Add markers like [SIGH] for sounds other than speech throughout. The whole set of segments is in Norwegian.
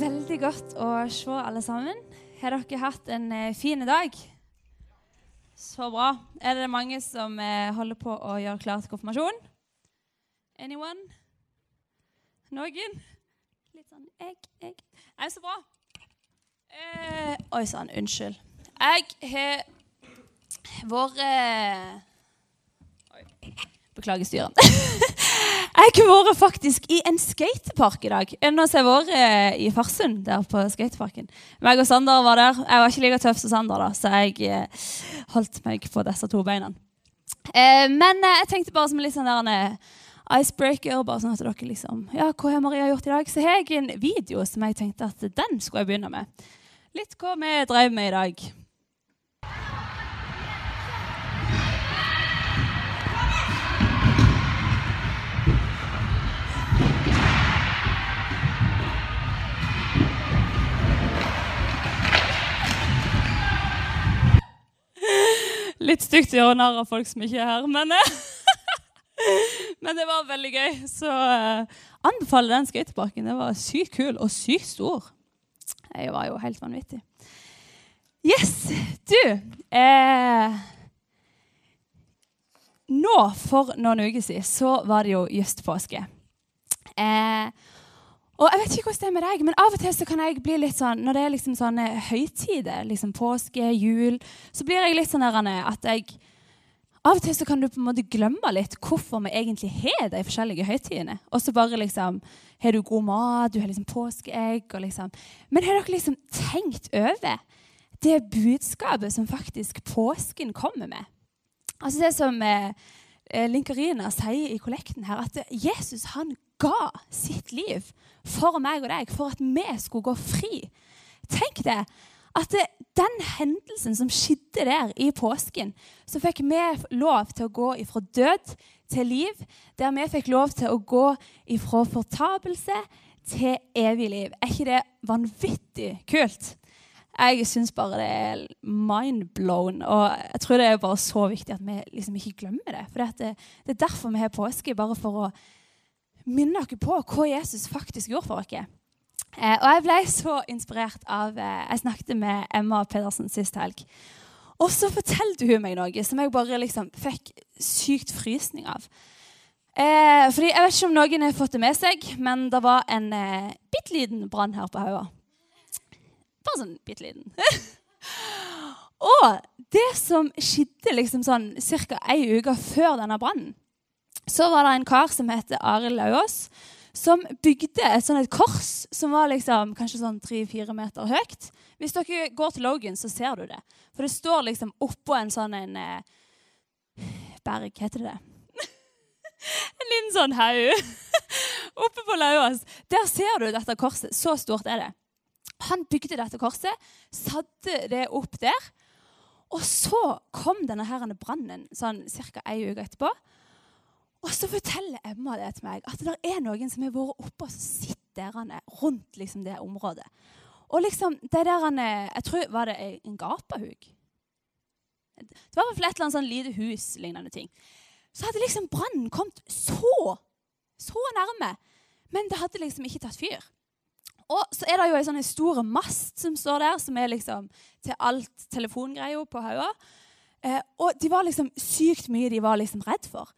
Veldig godt å se alle sammen. Har dere hatt en eh, fin dag? Så bra. Er det mange som eh, holder på å gjøre klar til konfirmasjon? Anyone? Noen? Litt sånn jeg, jeg. Nei, så bra. Eh, oi sann, unnskyld. Jeg har vært eh. Beklager styret. [LAUGHS] jeg har faktisk i en skatepark i dag. Er det jeg har vært eh, i Farsund, der på skateparken? Meg og Sander var der. Jeg var ikke like tøff som Sander, da, så jeg eh, holdt meg på disse to beina. Eh, men jeg tenkte bare som litt sånn der en icebreaker, bare sånn at dere liksom Ja, hva har Maria gjort i dag? Så har jeg en video som jeg tenkte at den skulle jeg begynne med. Litt hva vi drev med i dag. Litt stygt å gjøre narr av folk som ikke er her, men, [LAUGHS] men det var veldig gøy. Så uh, anbefaler den skateparken. Det var sykt kul og sykt stor. Jeg var jo helt vanvittig. Yes, du eh, Nå, for noen uker siden, så var det jo just påske. Eh, og jeg vet ikke hvordan det er med deg, men Av og til så kan jeg bli litt sånn når det er liksom sånne høytider, liksom påske, jul, så blir jeg litt sånn at jeg Av og til så kan du på en måte glemme litt hvorfor vi egentlig har de forskjellige høytidene. Og så bare liksom Har du god mat, du har liksom påskeegg og liksom Men har dere liksom tenkt over det budskapet som faktisk påsken kommer med? Altså det som eh, Linkarina sier i kollekten her, at Jesus han ga sitt liv for meg og deg, for at vi skulle gå fri. Tenk det! At det, den hendelsen som skjedde der i påsken, så fikk vi lov til å gå ifra død til liv. Der vi fikk lov til å gå ifra fortapelse til evig liv. Er ikke det vanvittig kult? Jeg syns bare det er mind-blown. Og jeg tror det er bare så viktig at vi liksom ikke glemmer det. For det, det, er derfor vi har påske, bare for å minne dere på hva Jesus faktisk gjorde for dere. Eh, og jeg ble så inspirert av eh, Jeg snakket med Emma Pedersen sist helg. Og så fortalte hun meg noe som jeg bare liksom fikk sykt frysning av. Eh, fordi Jeg vet ikke om noen har fått det med seg, men det var en eh, bitte liten brann her på Haua. Bare sånn bitte liten. [LAUGHS] og det som skjedde liksom sånn ca. ei uke før denne brannen, så var det en kar som heter Arild Lauvås, som bygde et sånn et kors som var liksom kanskje sånn tre-fire meter høyt. Hvis dere går til Logan, så ser du det. For det står liksom oppå en sånn en eh, Berg, heter det det? [LAUGHS] en liten sånn haug [LAUGHS] oppe på Lauvås. Der ser du dette korset. Så stort er det. Han bygde dette korset, satte det opp der. Og så kom denne brannen sånn ca. ei uke etterpå. Og så forteller Emma det til meg, at det er noen som har vært oppe og sitter rundt liksom, det området. Og liksom, det der han, Jeg tror var det en gapahuk. Det var i hvert fall et eller annet sånn lite hus-lignende ting. Så hadde liksom brannen kommet så, så nærme. Men det hadde liksom ikke tatt fyr. Og så er det jo ei sånn stor mast som står der, som er liksom til alt telefongreia på Haua. Eh, og de var liksom sykt mye de var liksom redd for.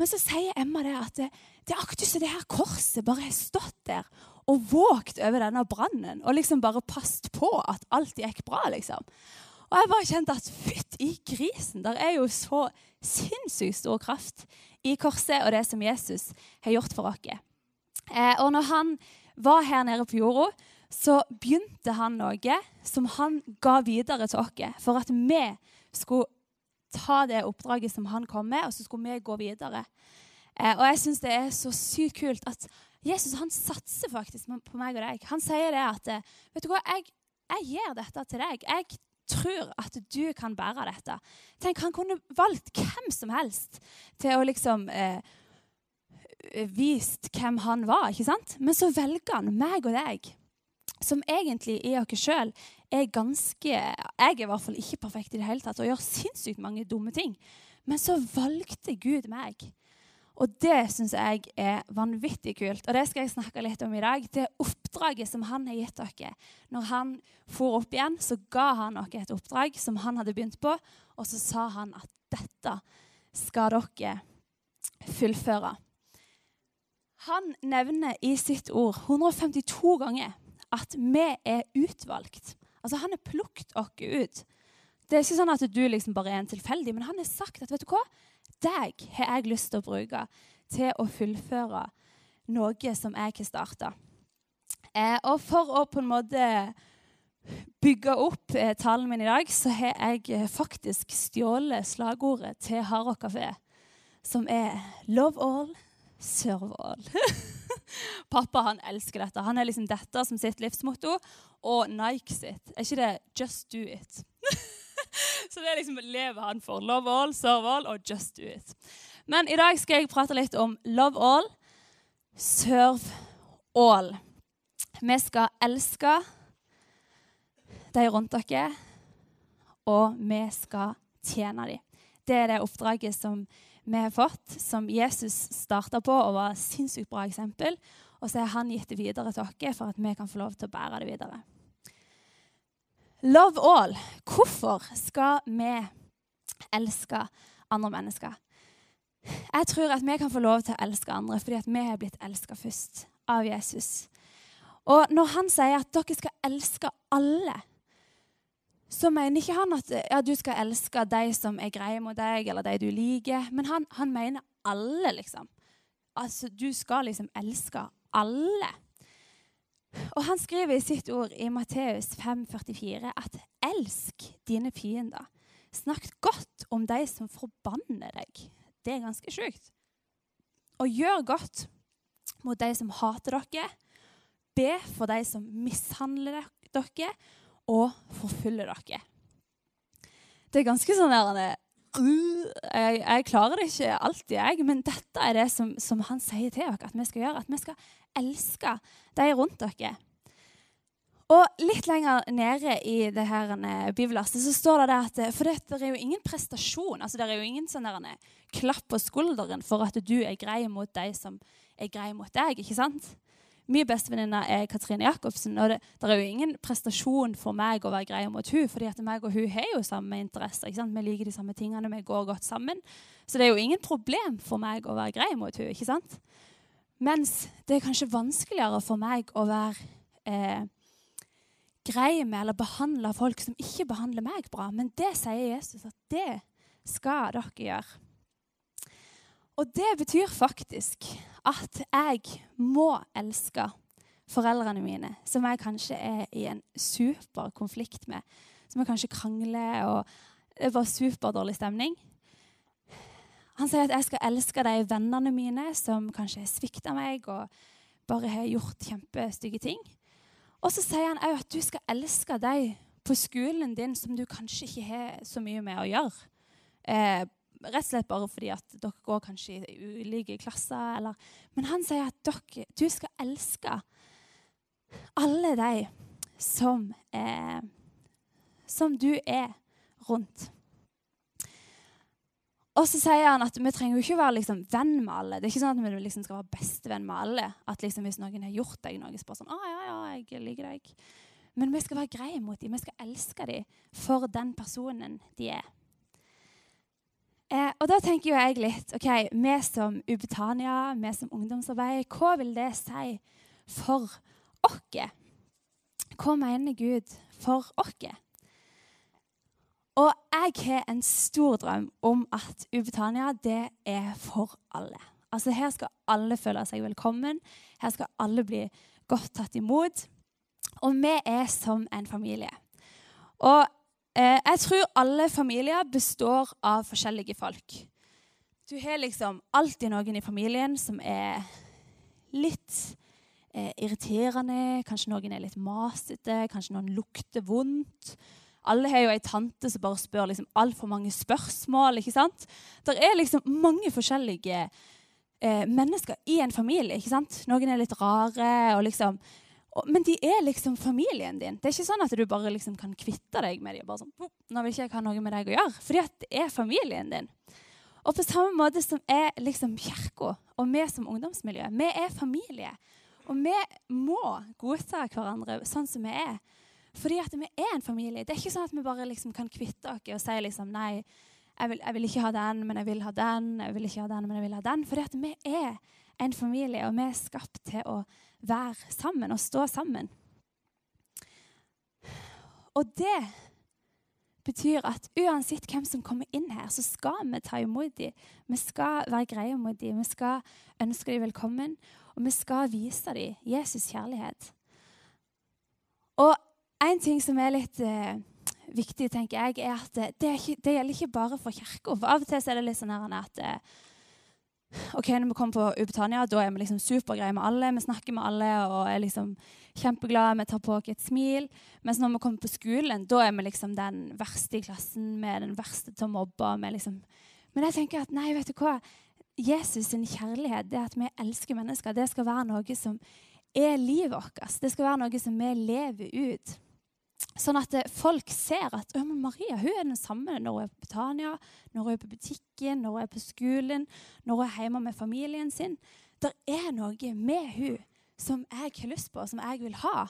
Men så sier Emma det at det, det er akkurat som det her korset bare har stått der og vågt over denne brannen og liksom bare passet på at alt gikk bra. liksom. Og jeg bare kjente at fytt i grisen, der er jo så sinnssykt stor kraft i korset og det som Jesus har gjort for oss. Eh, og når han var her nede på jorda, så begynte han noe som han ga videre til oss for at vi skulle ta det oppdraget som han kom med, og så skulle vi gå videre. Eh, og jeg syns det er så sykt kult at Jesus han satser faktisk på meg og deg. Han sier det at eh, vet du hva, jeg, jeg gir dette til deg. Jeg tror at du kan bære dette. Tenk, Han kunne valgt hvem som helst til å liksom eh, vist hvem han var. ikke sant? Men så velger han meg og deg, som egentlig i oss sjøl er ganske Jeg er i hvert fall ikke perfekt i det hele tatt og gjør sinnssykt mange dumme ting. Men så valgte Gud meg. Og det syns jeg er vanvittig kult. Og det skal jeg snakke litt om i dag. Det oppdraget som han har gitt dere. Når han for opp igjen, så ga han dere et oppdrag som han hadde begynt på, og så sa han at dette skal dere fullføre. Han nevner i sitt ord 152 ganger at vi er utvalgt. Altså Han har plukket oss ut. Det er ikke sånn at du liksom bare er en tilfeldig, men han har sagt at vet du hva? deg har jeg lyst til å bruke til å fullføre noe som jeg har starta. Eh, og for å på en måte bygge opp eh, talen min i dag, så har jeg eh, faktisk stjålet slagordet til Hardrock kafé, som er 'Love all, serve all'. [LAUGHS] Pappa han elsker dette. Han er liksom dette som sitt livsmotto. Og Nike sitt. Er ikke det 'just do it'? [LAUGHS] Så det er liksom lever han for. Love all, serve all og just do it. Men i dag skal jeg prate litt om love all, serve all. Vi skal elske de rundt dere, og vi skal tjene dem. Det er det oppdraget som vi har fått, som Jesus starta på og var et sinnssykt bra eksempel. Og så har han gitt det videre til oss for at vi kan få lov til å bære det videre. Love all. Hvorfor skal vi elske andre mennesker? Jeg tror at vi kan få lov til å elske andre fordi at vi har blitt elska først av Jesus. Og når han sier at dere skal elske alle, så mener ikke han at ja, du skal elske de som er greie mot deg, eller de du liker. Men han, han mener alle, liksom. Altså, du skal liksom elske alle. Og han skriver i sitt ord i Matteus 5,44 at 'elsk dine fiender'. Snakk godt om de som forbanner deg. Det er ganske sjukt. Og gjør godt mot de som hater dere. Be for de som mishandler dere, og forfølger dere. Det er ganske sånn der, jeg, jeg, klarer det ikke alltid, jeg, men dette er det som, som han sier til dere at vi skal gjøre. At vi skal elske de rundt dere. Og litt lenger nede i det her bibelastet, så står det at For det er jo ingen prestasjon. altså Det er jo ingen sånn klapp på skulderen for at du er grei mot de som er grei mot deg. ikke sant? Min bestevenninne er Katrine Jacobsen. Og det, det, er jo ingen prestasjon for meg å være grei mot hun, fordi at meg og hun har jo samme interesser. Vi liker de samme tingene, vi går godt sammen. Så det er jo ingen problem for meg å være grei mot hun, ikke sant? Mens det er kanskje vanskeligere for meg å være eh, grei med eller behandle folk som ikke behandler meg bra. Men det sier Jesus at det skal dere gjøre. Og det betyr faktisk at jeg må elske foreldrene mine, som jeg kanskje er i en super konflikt med. Som jeg kanskje krangler, og det er bare superdårlig stemning. Han sier at jeg skal elske de vennene mine som kanskje har svikta meg og bare har gjort kjempestygge ting. Og så sier han òg at du skal elske de på skolen din som du kanskje ikke har så mye med å gjøre. Eh, Rett og slett bare fordi at dere går kanskje i ulike klasser. Eller, men han sier at dere, du skal elske alle de som, eh, som du er rundt. Og så sier han at vi trenger jo ikke være liksom, venn med alle. Det er ikke sånn at vi liksom skal være bestevenn med alle. At liksom, Hvis noen har gjort deg noe, så sånn, ah, ja, ja, jeg liker deg. Men vi skal være greie mot dem. Vi skal elske dem for den personen de er. Eh, og da tenker jo jeg litt ok, Vi som Ubetania, vi som ungdomsarbeid, hva vil det si for oss? Hva mener Gud for oss? Og jeg har en stor drøm om at Ubetania det er for alle. Altså Her skal alle føle seg velkommen. Her skal alle bli godt tatt imot. Og vi er som en familie. Og jeg tror alle familier består av forskjellige folk. Du har liksom alltid noen i familien som er litt eh, irriterende. Kanskje noen er litt masete, kanskje noen lukter vondt. Alle har jo ei tante som bare spør liksom altfor mange spørsmål. ikke sant? Det er liksom mange forskjellige eh, mennesker i en familie. ikke sant? Noen er litt rare. og liksom men de er liksom familien din. Det er ikke sånn at du bare liksom kan kvitte deg med dem. bare sånn, nå vil ikke jeg ha noe med deg å gjøre. Fordi at det er familien din. Og på samme måte som er liksom kirka og vi som ungdomsmiljø, vi er familie. Og vi må godta hverandre sånn som vi er. Fordi at vi er en familie. Det er ikke sånn at vi bare liksom kan kvitte oss og si liksom nei, jeg vil, jeg vil, ikke ha den, men jeg vil ha den. Jeg vil ikke ha den, men jeg vil ha den. Fordi at vi er en familie, og vi er skapt til å være sammen og stå sammen. Og det betyr at uansett hvem som kommer inn her, så skal vi ta imot dem. Vi skal være greie mot dem. Vi skal ønske dem velkommen, og vi skal vise dem Jesus' kjærlighet. Og en ting som er litt eh, viktig, tenker jeg, er at det, det, ikke, det gjelder ikke bare for kirka. Av og til er det litt sånn at eh, ok, Når vi kommer på Ubetania, da er vi liksom supergreie med alle. Vi snakker med alle og er liksom kjempeglade. Vi tar på oss et smil. Mens når vi kommer på skolen, da er vi liksom den verste i klassen. Vi er den verste til å mobbe. Liksom. Men jeg tenker at nei, vet du hva? Jesus' sin kjærlighet, det at vi elsker mennesker, det skal være noe som er livet vårt. Det skal være noe som vi lever ut. Sånn at eh, folk ser at Maria hun er den samme når hun er på Betania, når hun er på butikken, når hun er på skolen, når hun er hjemme med familien sin. Det er noe med hun som jeg har lyst på, som jeg vil ha.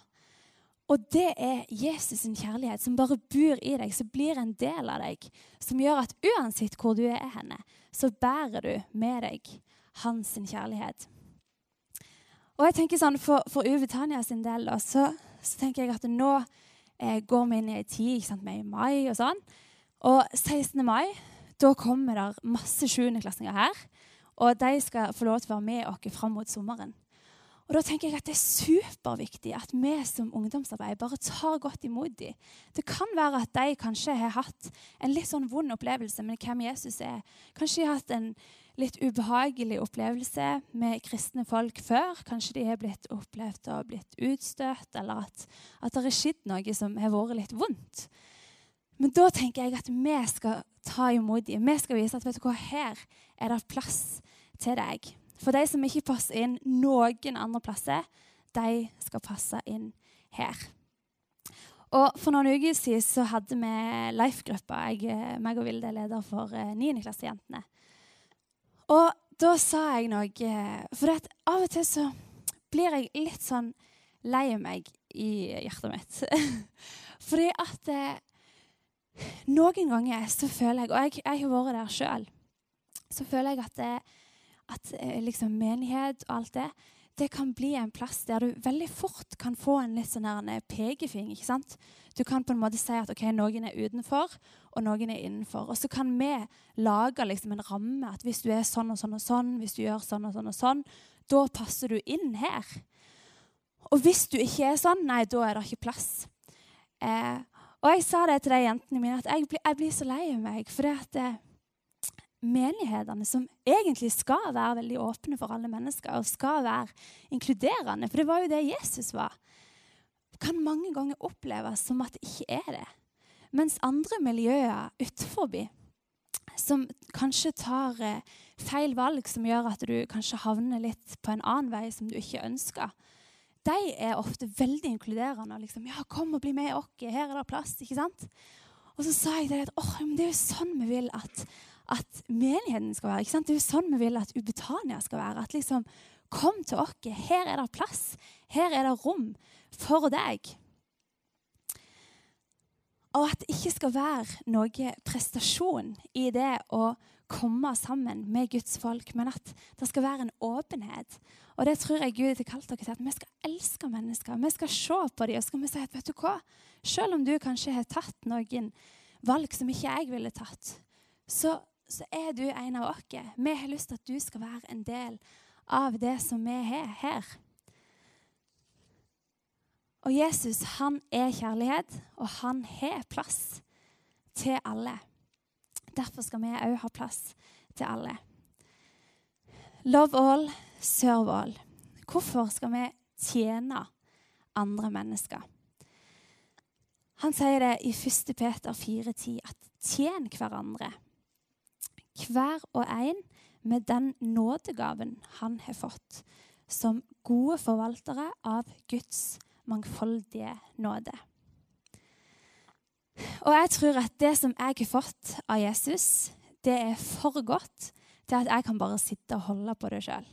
Og det er Jesus' sin kjærlighet som bare bor i deg, som blir en del av deg. Som gjør at uansett hvor du er henne, så bærer du med deg hans kjærlighet. Og jeg tenker sånn, For, for Uve Tanja sin del da, så, så tenker jeg at nå går vi inn i ei tid sant, med i mai og sånn. Og 16. mai da kommer det masse sjuendeklassinger her. Og de skal få lov til å være med oss fram mot sommeren. Og da tenker jeg at Det er superviktig at vi som ungdomsarbeid bare tar godt imot dem. Det kan være at de kanskje har hatt en litt sånn vond opplevelse med hvem Jesus er. Kanskje de har hatt en litt ubehagelig opplevelse med kristne folk før. Kanskje de har blitt opplevd og blitt utstøtt, eller at, at det har skjedd noe som har vært litt vondt. Men da tenker jeg at vi skal ta imot dem. Vi skal vise at vet du hva, her er det plass til deg. For de som ikke passer inn noen andre plasser, de skal passe inn her. Og For noen uker siden så hadde vi Life-gruppa. Jeg, meg og Vilde er leder for 9.klassejentene. Uh, og da sa jeg noe For av og til så blir jeg litt sånn lei meg i hjertet mitt. [LAUGHS] Fordi at eh, noen ganger så føler jeg, og jeg, jeg har vært der sjøl, så føler jeg at, det, at eh, liksom menighet og alt det det kan bli en plass der du veldig fort kan få en litt sånn eh, pekefing. ikke sant? Du kan på en måte si at ok, noen er utenfor, og noen er innenfor. Og så kan vi lage liksom en ramme at hvis du er sånn og sånn og sånn, hvis du gjør sånn og sånn og sånn, da passer du inn her. Og hvis du ikke er sånn, nei, da er det ikke plass. Eh, og jeg sa det til de jentene mine, at jeg blir, jeg blir så lei meg. For det at eh, menighetene, som egentlig skal være veldig åpne for alle mennesker og skal være inkluderende, for det var jo det Jesus var, kan mange ganger oppleves som at det ikke er det. Mens andre miljøer utenfor, som kanskje tar eh, feil valg som gjør at du kanskje havner litt på en annen vei som du ikke ønsker, de er ofte veldig inkluderende. liksom, ja, 'Kom og bli med oss. Her er det plass.' ikke sant? Og så sa jeg det at oh, det er jo sånn vi vil at, at menigheten skal være. ikke sant? Det er jo sånn vi vil at Ubetania skal være. At liksom, Kom til oss. Her er det plass. Her er det rom for deg. Og at det ikke skal være noe prestasjon i det å komme sammen med Guds folk, men at det skal være en åpenhet. Og det tror jeg Gud har kalt dere til, at vi skal elske mennesker. Vi skal se på dem og skal vi si at vet du hva? Selv om du kanskje har tatt noen valg som ikke jeg ville tatt, så så er du en av oss. Vi har lyst til at du skal være en del av det som vi har her. Og Jesus han er kjærlighet, og han har plass til alle. Derfor skal vi òg ha plass til alle. Love all, serve all. Hvorfor skal vi tjene andre mennesker? Han sier det i 1. Peter 4,10 at tjen hverandre hver og en med den nådegaven han har fått, som gode forvaltere av Guds mangfoldige nåde. Og jeg tror at det som jeg har fått av Jesus, det er for godt til at jeg kan bare sitte og holde på det sjøl.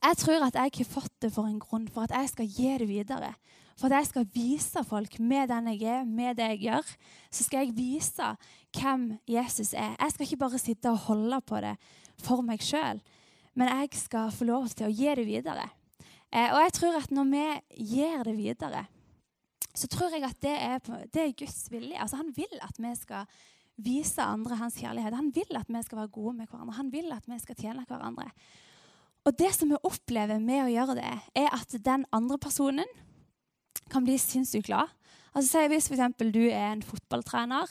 Jeg tror at jeg har fått det for en grunn, for at jeg skal gi det videre. For at jeg skal vise folk med den jeg er, med det jeg gjør, så skal jeg vise hvem Jesus er. Jeg skal ikke bare sitte og holde på det for meg sjøl, men jeg skal få lov til å gi det videre. Eh, og jeg tror at når vi gir det videre, så tror jeg at det er, det er Guds vilje. Altså, han vil at vi skal vise andre hans kjærlighet. Han vil at vi skal være gode med hverandre. Han vil at vi skal tjene hverandre. Og det som vi opplever med å gjøre det, er at den andre personen kan bli sinnssykt glad. Altså, Hvis f.eks. du er en fotballtrener,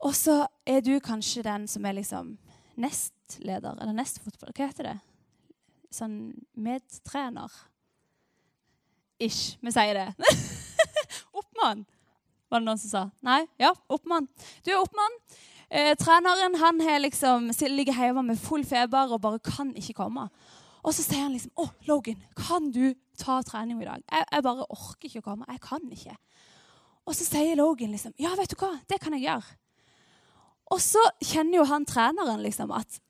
og så er du kanskje den som er liksom nestleder, eller nestfotball, hva heter det? Sånn medtrener. Ish. Vi sier det. [LAUGHS] oppmann, var det noen som sa. Nei? Ja, oppmann. Du er oppmann. Eh, treneren han liksom, ligger hjemme med full feber og bare kan ikke komme. Og så sier han liksom 'Å, Logan, kan du ta trening i dag?' Jeg, jeg, bare orker ikke å komme. Jeg kan ikke. Og så sier Logan liksom 'Ja, vet du hva, det kan jeg gjøre'. Og så kjenner jo han treneren liksom at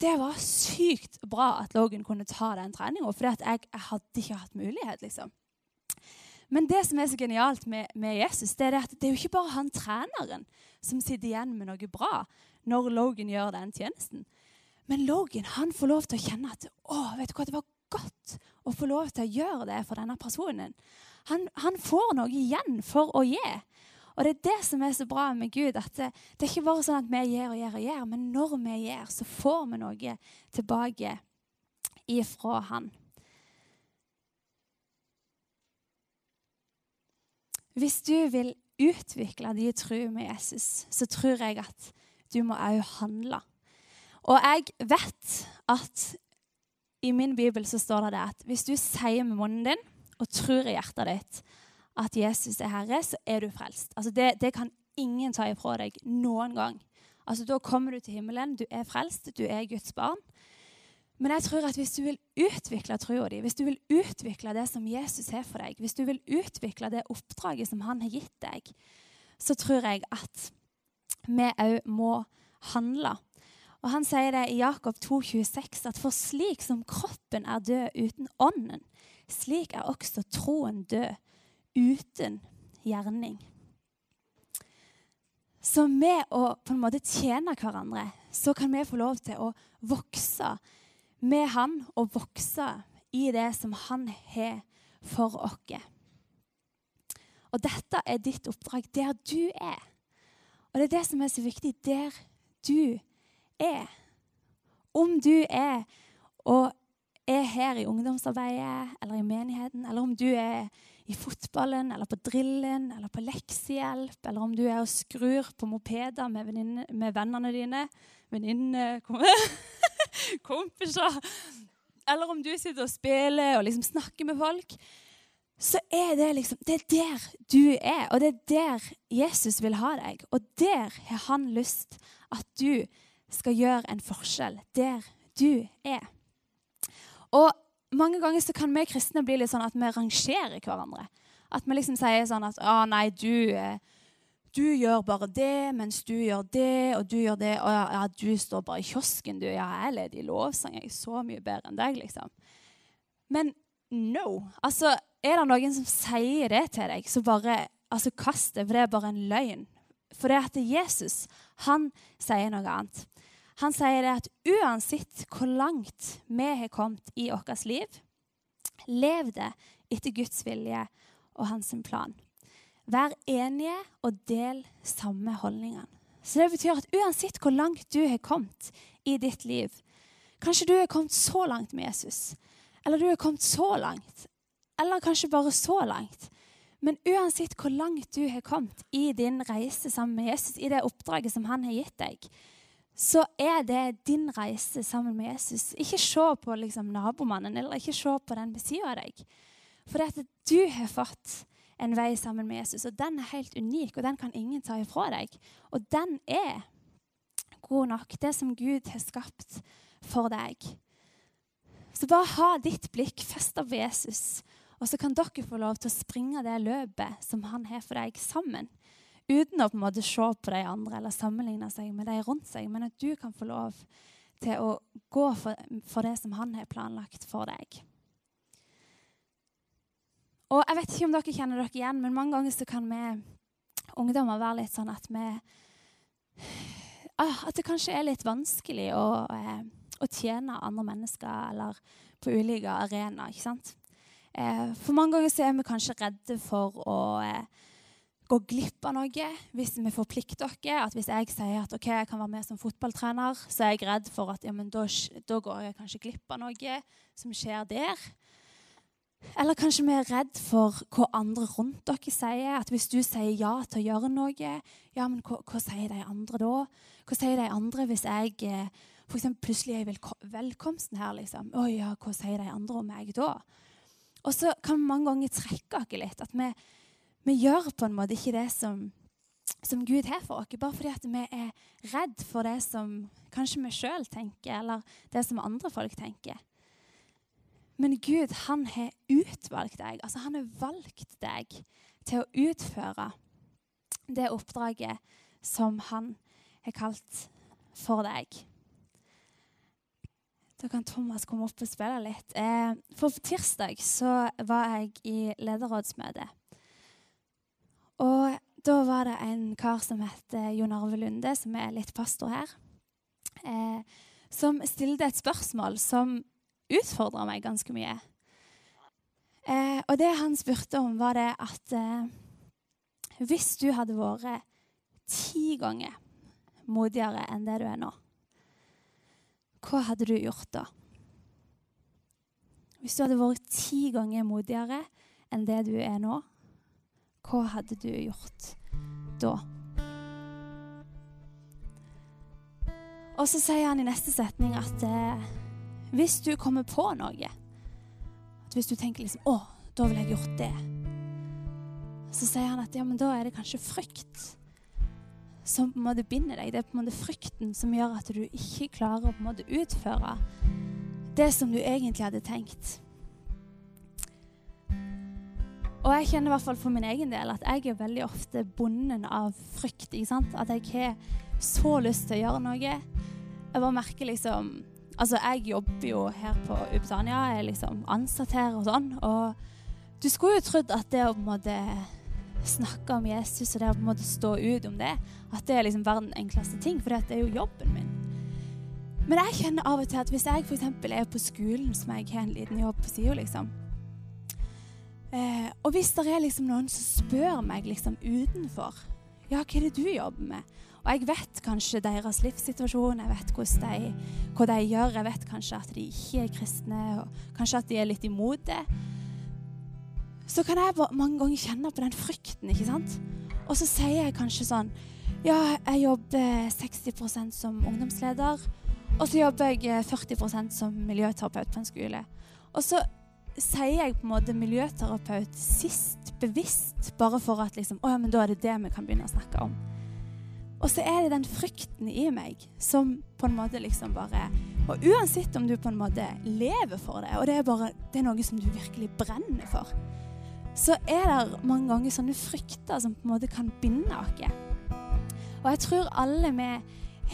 det var sykt bra at Logan kunne ta den treninga, for jeg, jeg, hadde ikke hatt mulighet, liksom. Men det som er så genialt med, med Jesus, det er at det er jo ikke bare han treneren som sitter igjen med noe bra når Logan gjør den tjenesten. Men Logan han får lov til å kjenne at å, vet du hva, det var godt å få lov til å gjøre det for denne personen. Han, han får noe igjen for å gi. Og Det er det som er så bra med Gud. at Det, det er ikke bare sånn at vi gjør og gjør og gjør, men når vi gjør, så får vi noe tilbake ifra Han. Hvis du vil utvikle din tro med Jesus, så tror jeg at du må òg handle. Og jeg vet at i min bibel så står det, at hvis du sier med munnen din og tror i hjertet ditt at Jesus er Herre, så er du frelst. Altså det, det kan ingen ta ifra deg noen gang. Altså Da kommer du til himmelen, du er frelst, du er Guds barn. Men jeg tror at hvis du vil utvikle troa di, hvis du vil utvikle det som Jesus har for deg, hvis du vil utvikle det oppdraget som han har gitt deg, så tror jeg at vi òg må handle. Og Han sier det i Jakob 2,26 at for slik som kroppen er død uten ånden, slik er også troen død uten gjerning. Så med å på en måte tjene hverandre, så kan vi få lov til å vokse med Han og vokse i det som Han har for oss. Og dette er ditt oppdrag der du er. Og det er det som er så viktig. Der du er. Om du er og er her i ungdomsarbeidet eller i menigheten, eller om du er i fotballen eller på drillen eller på leksehjelp, eller om du er og skrur på mopeder med, med vennene dine Venninner [LAUGHS] Kompiser. Eller om du sitter og spiller og liksom snakker med folk. Så er det liksom Det er der du er, og det er der Jesus vil ha deg. Og der har han lyst at du skal gjøre en forskjell der du er. Og mange ganger så kan vi kristne bli litt sånn at vi rangerer hverandre. At vi liksom sier sånn at å nei, du, du gjør bare det, mens du gjør det, og du gjør det. Og ja du står bare i kiosken, du. Ja, jeg leder i lovsang. Jeg er så mye bedre enn deg, liksom. Men no. Altså, er det noen som sier det til deg, så bare altså, kast det, for det er bare en løgn. For det at Jesus, han sier noe annet. Han sier det at uansett hvor langt vi har kommet i vårt liv, lev det etter Guds vilje og hans plan. Vær enige og del samme holdningene. Så det betyr at uansett hvor langt du har kommet i ditt liv Kanskje du har kommet så langt med Jesus, eller du har kommet så langt, eller kanskje bare så langt. Men uansett hvor langt du har kommet i din reise sammen med Jesus, i det oppdraget som han har gitt deg, så er det din reise sammen med Jesus. Ikke se på liksom, nabomannen, eller ikke se på den ved siden av deg. For det at du har fått en vei sammen med Jesus, og den er helt unik, og den kan ingen ta ifra deg. Og den er god nok, det som Gud har skapt for deg. Så bare ha ditt blikk festa på Jesus, og så kan dere få lov til å springe det løpet som han har for deg, sammen. Uten å på en måte se på de andre eller sammenligne seg med de rundt seg, men at du kan få lov til å gå for, for det som han har planlagt for deg. Og jeg vet ikke om dere kjenner dere igjen, men mange ganger så kan vi ungdommer være litt sånn at vi ah, At det kanskje er litt vanskelig å, eh, å tjene andre mennesker eller på ulike arenaer. ikke sant? Eh, for mange ganger så er vi kanskje redde for å eh, gå glipp av noe hvis vi forplikter oss. At hvis jeg sier at ok, jeg kan være med som fotballtrener, så er jeg redd for at ja, da, da, går jeg kanskje glipp av noe som skjer der. Eller kanskje vi er redd for hva andre rundt dere sier. At hvis du sier ja til å gjøre noe, ja, men hva, hva sier de andre da? Hva sier de andre hvis jeg for eksempel, plutselig er velkomsten her? liksom? Å ja, hva sier de andre om meg da? Og så kan vi mange ganger trekke oss litt. At vi, vi, gjør på en måte ikke det som, som Gud har for oss, bare fordi at vi er redd for det som kanskje vi sjøl tenker, eller det som andre folk tenker. Men Gud, han har utvalgt deg. Altså, han har valgt deg til å utføre det oppdraget som han har kalt for deg. Da kan Thomas komme opp og spille litt. Eh, for tirsdag så var jeg i lederrådsmøte. Og da var det en kar som het Jon Arve Lunde, som er litt pastor her, eh, som stilte et spørsmål som utfordra meg ganske mye. Eh, og det han spurte om, var det at eh, hvis du hadde vært ti ganger modigere enn det du er nå hva hadde du gjort da? Hvis du hadde vært ti ganger modigere enn det du er nå, hva hadde du gjort da? Og så sier han i neste setning at eh, hvis du kommer på noe at Hvis du tenker liksom 'Å, da ville jeg gjort det', så sier han at ja, men da er det kanskje frykt som på en måte binder deg. Det er på en måte frykten som gjør at du ikke klarer å på en måte utføre det som du egentlig hadde tenkt. Og jeg kjenner i hvert fall for min egen del at jeg er veldig ofte bonden av frykt. ikke sant? At jeg har så lyst til å gjøre noe. Jeg bare merker liksom Altså, jeg jobber jo her på Ubetania, jeg er liksom ansatt her og sånn. Og du skulle jo trodd at det å på en måte snakke om Jesus og det å på en måte stå ut om det, at det er liksom verdens enkleste ting, for det er jo jobben min. Men jeg kjenner av og til at hvis jeg f.eks. er på skolen, som jeg har en liten jobb på sida, liksom eh, Og hvis det er liksom noen som spør meg liksom utenfor Ja, hva er det du jobber med? Og jeg vet kanskje deres livssituasjon, jeg vet de, hva de gjør, jeg vet kanskje at de ikke er kristne, og kanskje at de er litt imot det så kan jeg mange ganger kjenne på den frykten. ikke sant? Og så sier jeg kanskje sånn Ja, jeg jobber 60% som ungdomsleder. Og så jobber jeg 40% som miljøterapeut på en skole. Og så sier jeg på en måte miljøterapeut sist bevisst, bare for at liksom, å ja, men da er det det vi kan begynne å snakke om. Og så er det den frykten i meg som på en måte liksom bare Og uansett om du på en måte lever for det, og det er bare det er noe som du virkelig brenner for, så er det mange ganger sånne frykter som på en måte kan binde oss. Og jeg tror alle vi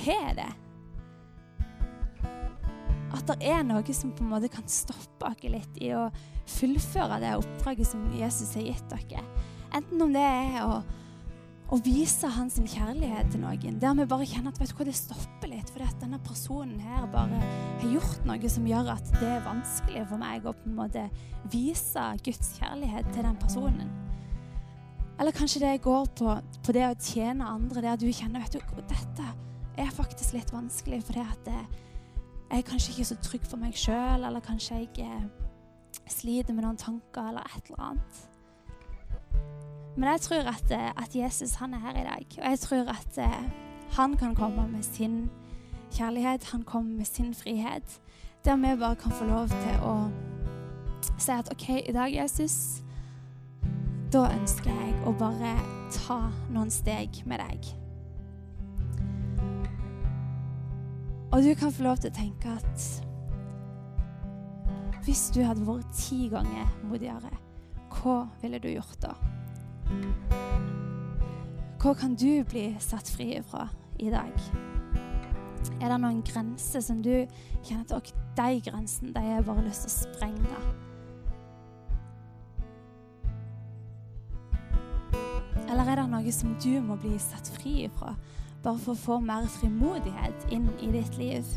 har det. At det er noe som på en måte kan stoppe oss litt i å fullføre det oppdraget som Jesus har gitt dere. Enten om det er å å vise hans kjærlighet til noen. Der vi bare kjenner at vet du hva, det stopper litt. Fordi at denne personen her bare har gjort noe som gjør at det er vanskelig for meg å på en måte vise Guds kjærlighet til den personen. Eller kanskje det går på, på det å tjene andre, der du kjenner vet du, dette er faktisk litt vanskelig fordi at jeg er kanskje ikke så trygg for meg sjøl, eller kanskje jeg eh, sliter med noen tanker eller et eller annet. Men jeg tror at, eh, at, Jesus han er her i dag. Og jeg tror at uh, han kan komme med sin kjærlighet, han kommer med sin frihet. Der vi bare kan få lov til å si at OK, i dag, Jesus, da ønsker jeg å bare ta noen steg med deg. Og du kan få lov til å tenke at hvis du hadde vært ti ganger modigere, hva ville du gjort da? hva kan du bli satt fri fra i dag? Er det noen grenser som du kjenner at de grensene de har bare lyst til å sprenge? Eller er det noe som du må bli satt fri fra, bare for å få mer frimodighet inn i ditt liv?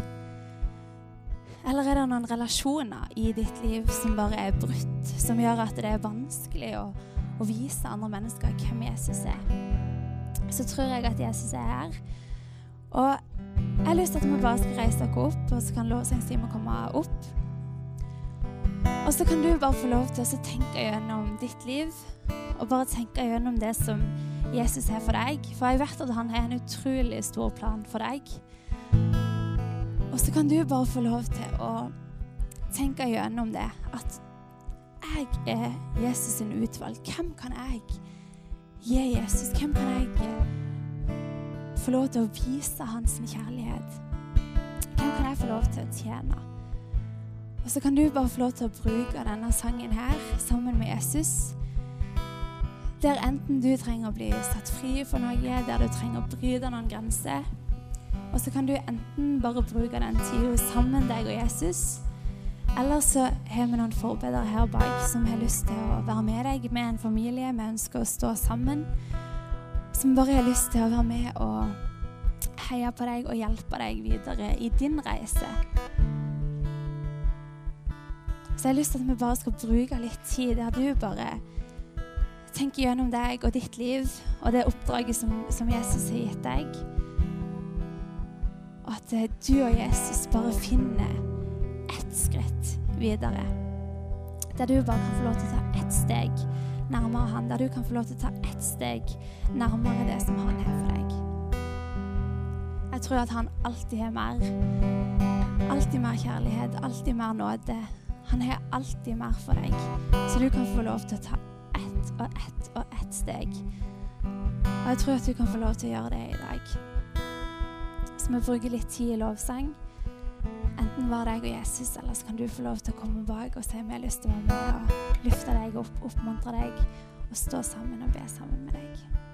Eller er det noen relasjoner i ditt liv som bare er brutt, som gjør at det er vanskelig å, å vise andre mennesker hvem Jesus er? Så tror jeg at Jesus er her. Og jeg har lyst til at vi bare skal reise dere opp, og så kan lovsangstimen komme opp. Og så kan du bare få lov til å tenke gjennom ditt liv, og bare tenke gjennom det som Jesus har for deg. For jeg vet at han har en utrolig stor plan for deg. Og så kan du bare få lov til å tenke gjennom det. At jeg er Jesus sin utvalg. Hvem kan jeg gi Jesus? Hvem kan jeg få lov til å vise hans kjærlighet? Hvem kan jeg få lov til å tjene? Og så kan du bare få lov til å bruke denne sangen her sammen med Jesus. Der enten du trenger å bli satt fri for noe, der du trenger å bryte noen grenser, og så kan du enten bare bruke den tida sammen, deg og Jesus. Eller så har vi noen forbedere her bak som har lyst til å være med deg med en familie. Vi ønsker å stå sammen. Som bare har lyst til å være med og heie på deg og hjelpe deg videre i din reise. Så jeg har lyst til at vi bare skal bruke litt tid der du bare tenker gjennom deg og ditt liv og det oppdraget som, som Jesus har gitt deg og at eh, du og Jesus bare finner ett skritt videre. Der du bare kan få lov til å ta ett steg nærmere han. Der du kan få lov til å ta ett steg nærmere det som han har for deg. Jeg tror at han alltid har mer. Alltid mer kjærlighet, alltid mer nåde. Han har alltid mer for deg. Så du kan få lov til å ta og ett og ett steg. Og jeg tror at du kan få lov til å gjøre det i dag Så vi bruke litt tid i lovsang. Enten var deg og Jesus, eller så kan du få lov til å komme bak og si vi har lyst til å være med og løfte deg opp, oppmuntre deg og stå sammen og be sammen med deg.